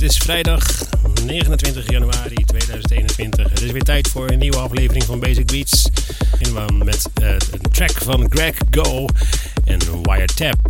Het is vrijdag 29 januari 2021. Het is weer tijd voor een nieuwe aflevering van Basic Beats. En met een track van Greg Go en Wiretap.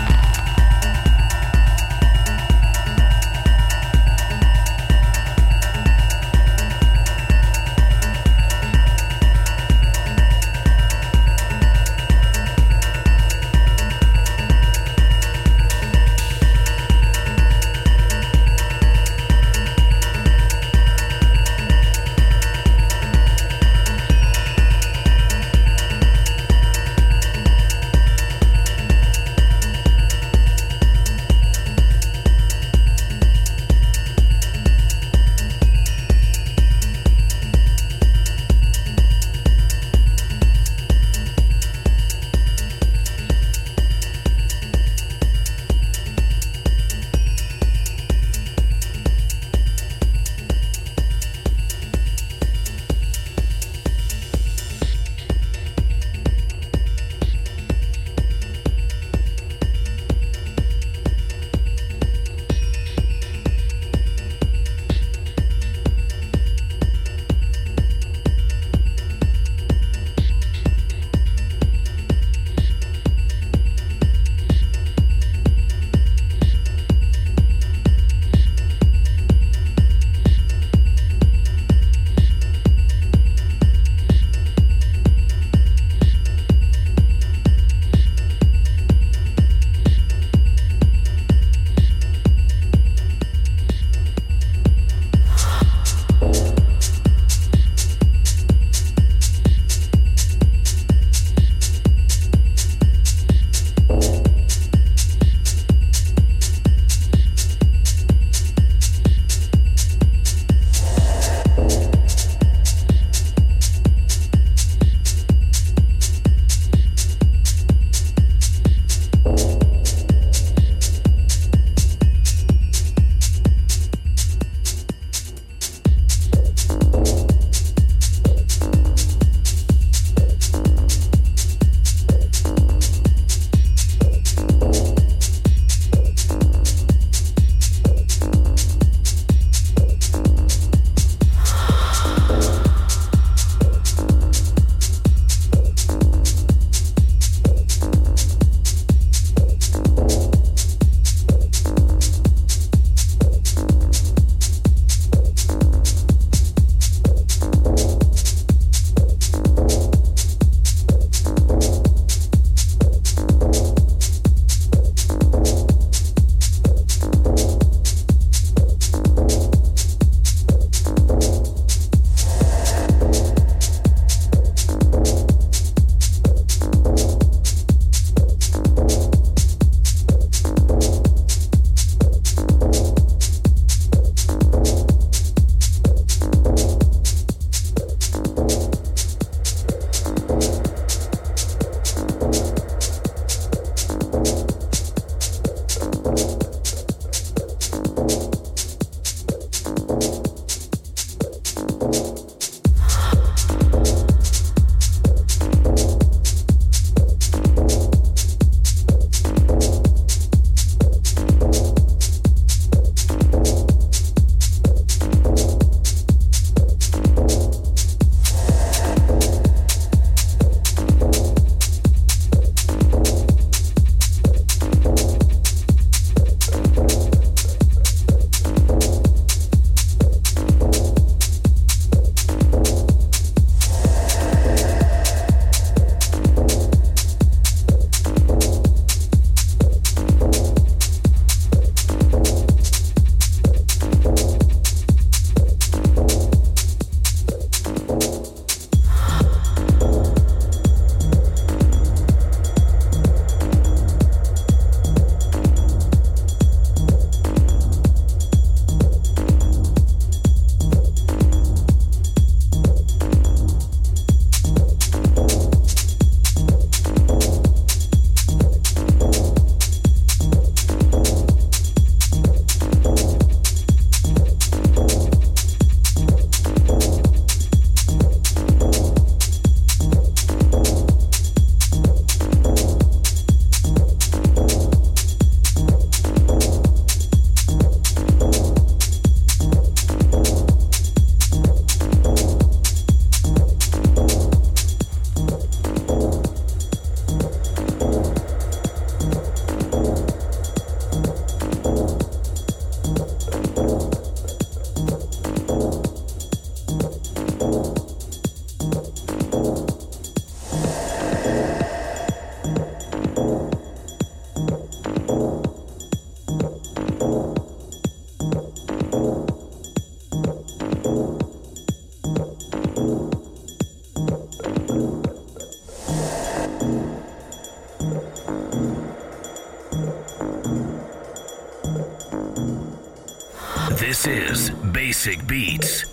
This is Basic Beats.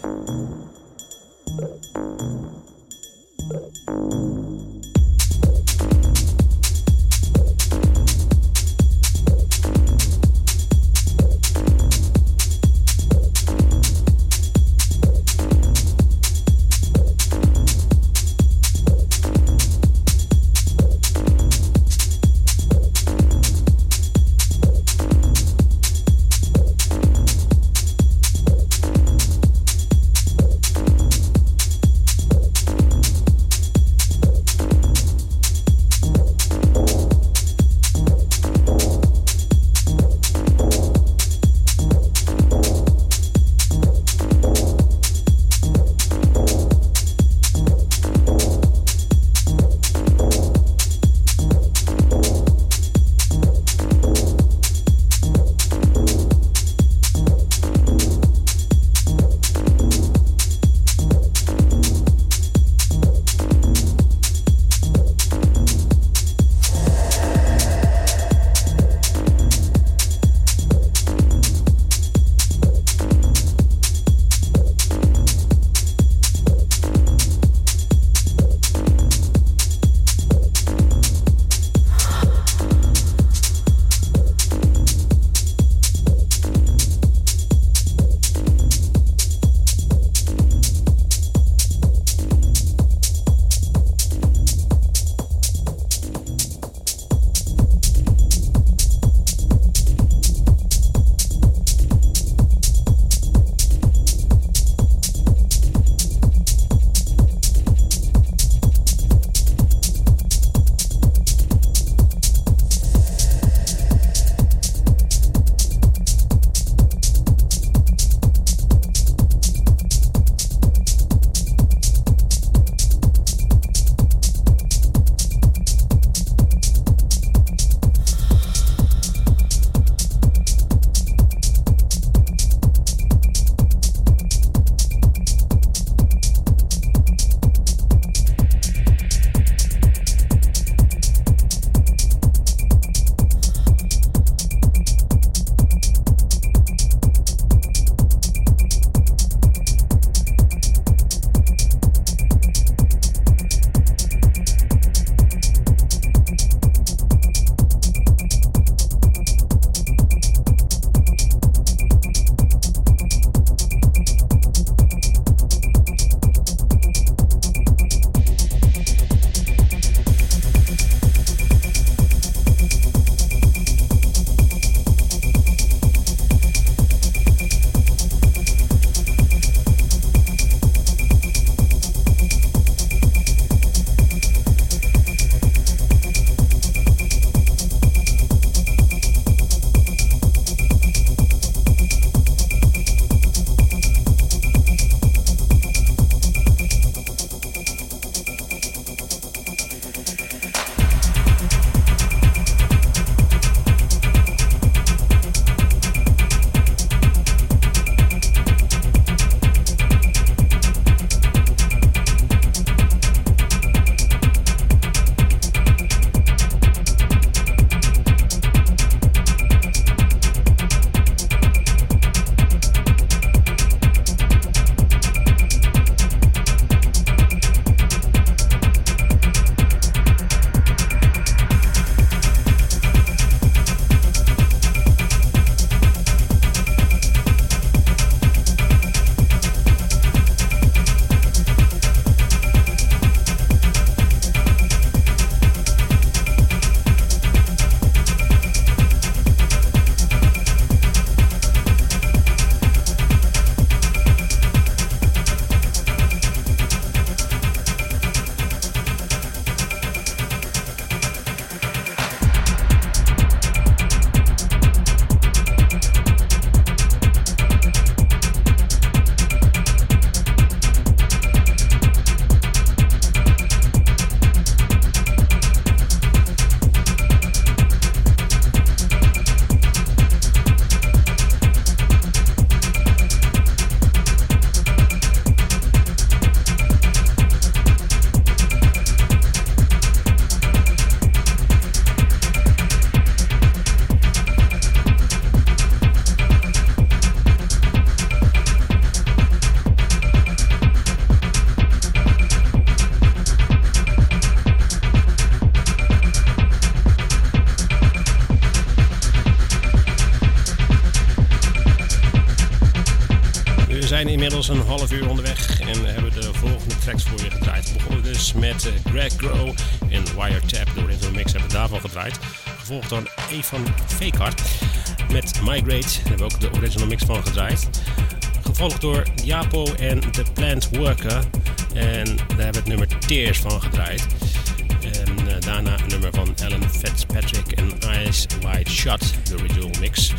Een half uur onderweg en hebben de volgende tracks voor je gedraaid. We begonnen dus met uh, Greg Grow en Wiretap. De original mix hebben we daarvan gedraaid. Gevolgd door Evan Fakart met Migrate. Daar hebben we ook de original mix van gedraaid. Gevolgd door Japo en The Plant Worker. En daar hebben we het nummer Tears van gedraaid. En uh, daarna een nummer van Alan Fitzpatrick en Eyes Wide Shut, de original mix.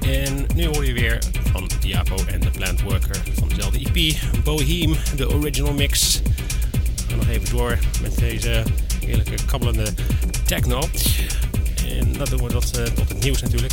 En nu hoor je weer van Diapo en The Plant Worker van dezelfde EP, Bohem, de original mix. We gaan nog even door met deze heerlijke kabbelende techno. En dat doen we tot, uh, tot het nieuws natuurlijk.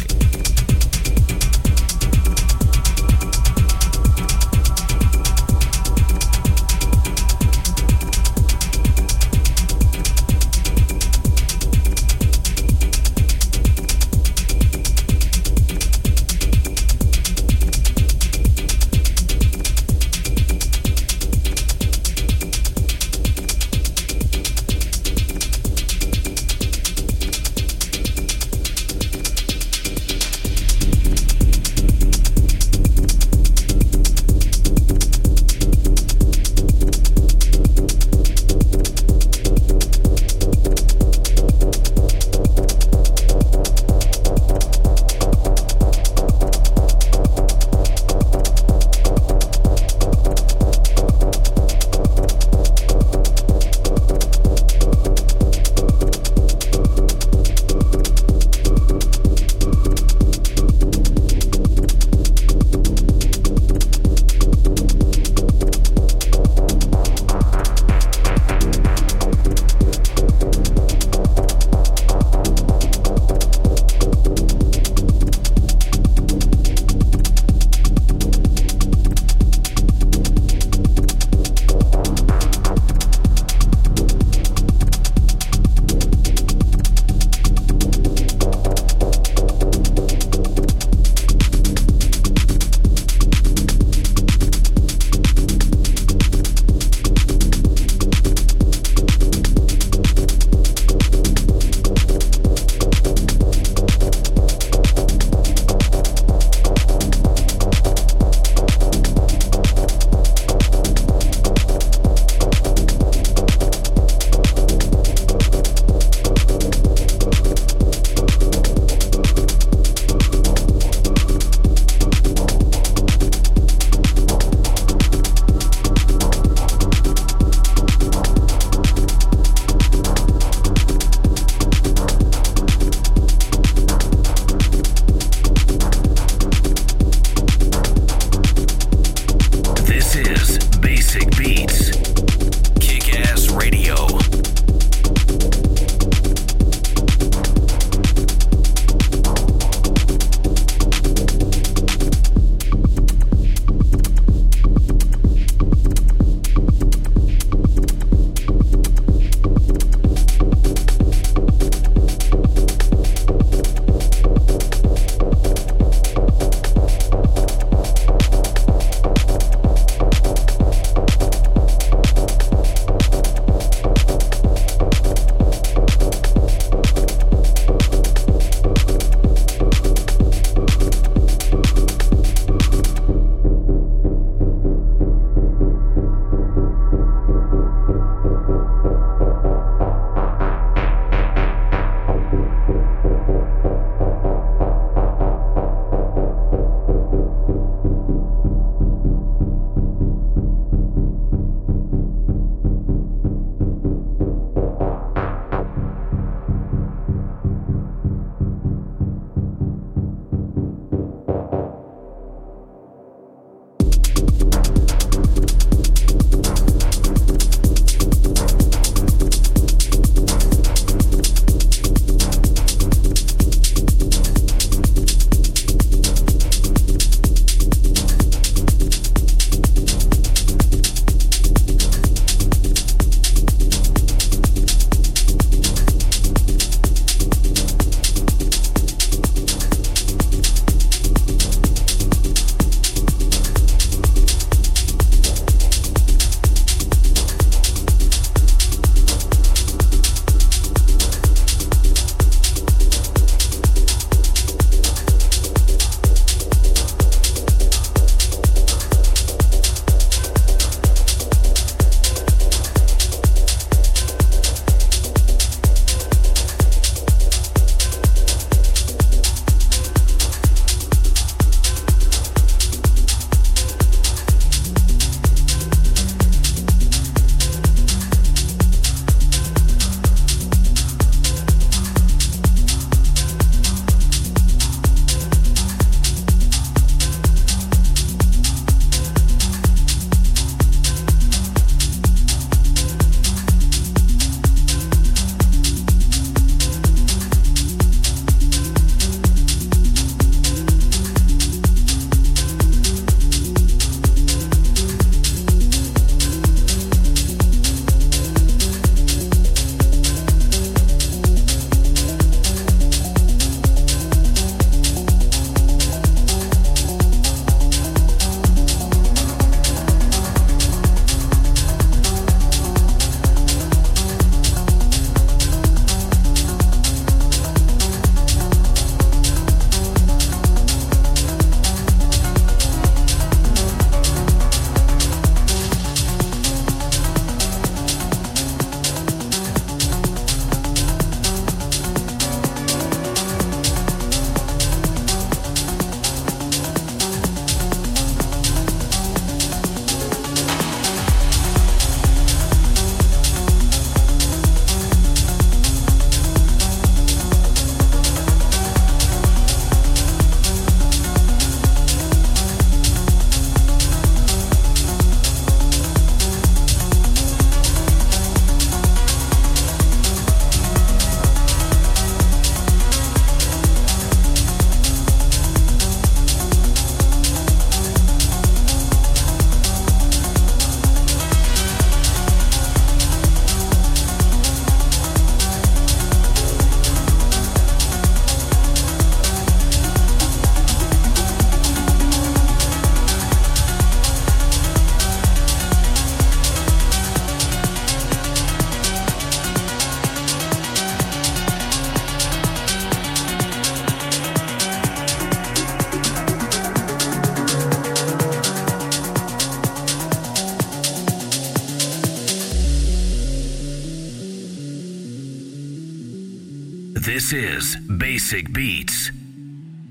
This is Basic Beats.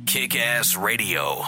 Kick Ass Radio.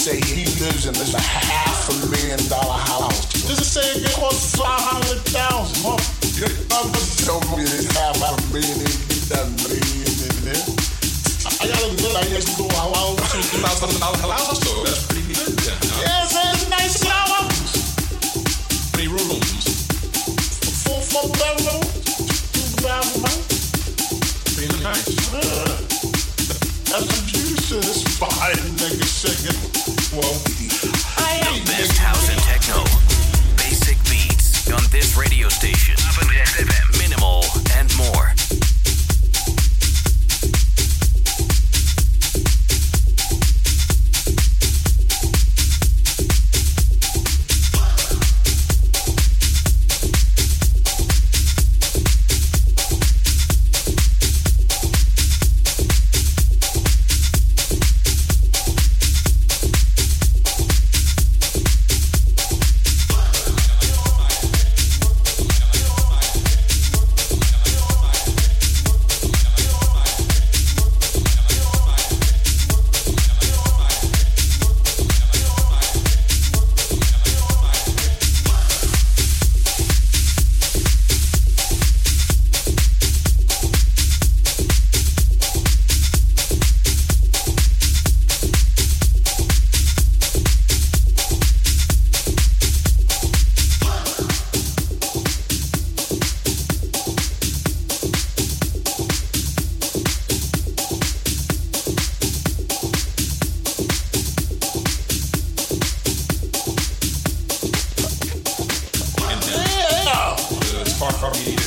say he lives in this half a million dollar house. Just say it costs five hundred thousand. from me.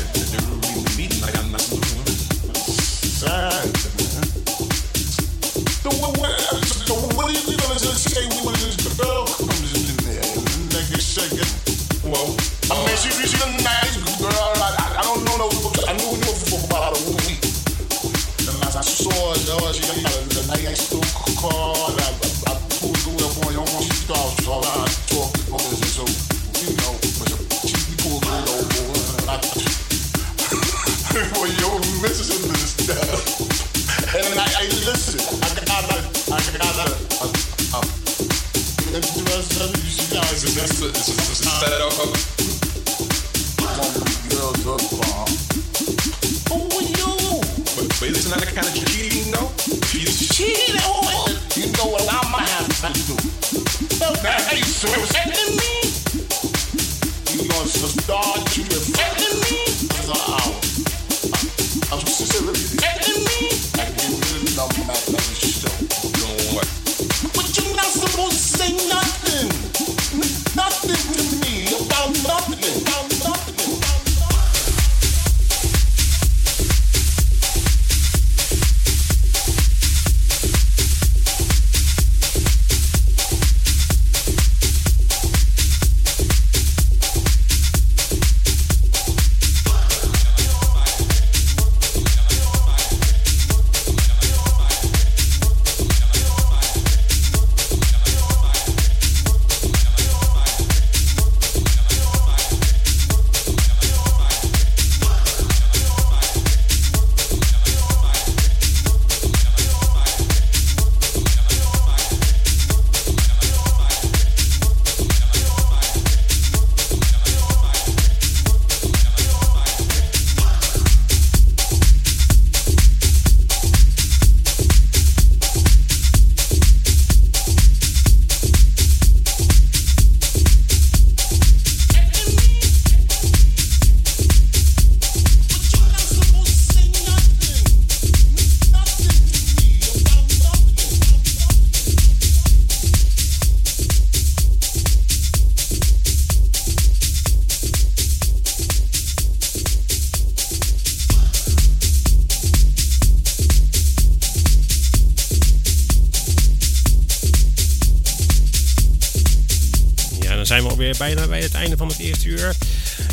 Bijna bij het einde van het eerste uur.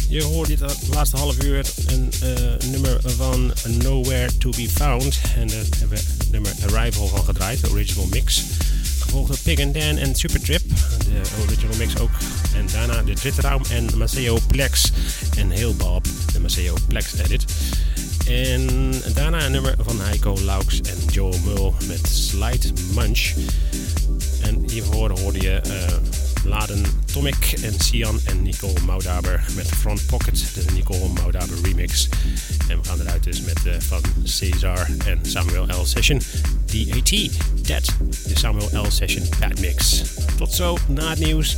Je hoort dit laatste half uur een uh, nummer van Nowhere to be Found. En daar hebben we het nummer Arrival van gedraaid, de original mix. Gevolgd door Pig and Dan en Supertrip. de original mix ook. En daarna de Twitterraum en Maceo Plex. En heel Bob, de Maceo Plex edit. En daarna een nummer van Heiko Laux en Joe Mull met Slide Munch. En hiervoor hoorde je uh, Laden Tomic en Sian en Nicole Moudaber met Front Pocket, de Nicole Moudaber remix. En we gaan eruit dus met uh, van Cesar en Samuel L. Session DAT, That, de Samuel L. Session Pad Mix. Tot zo na het nieuws.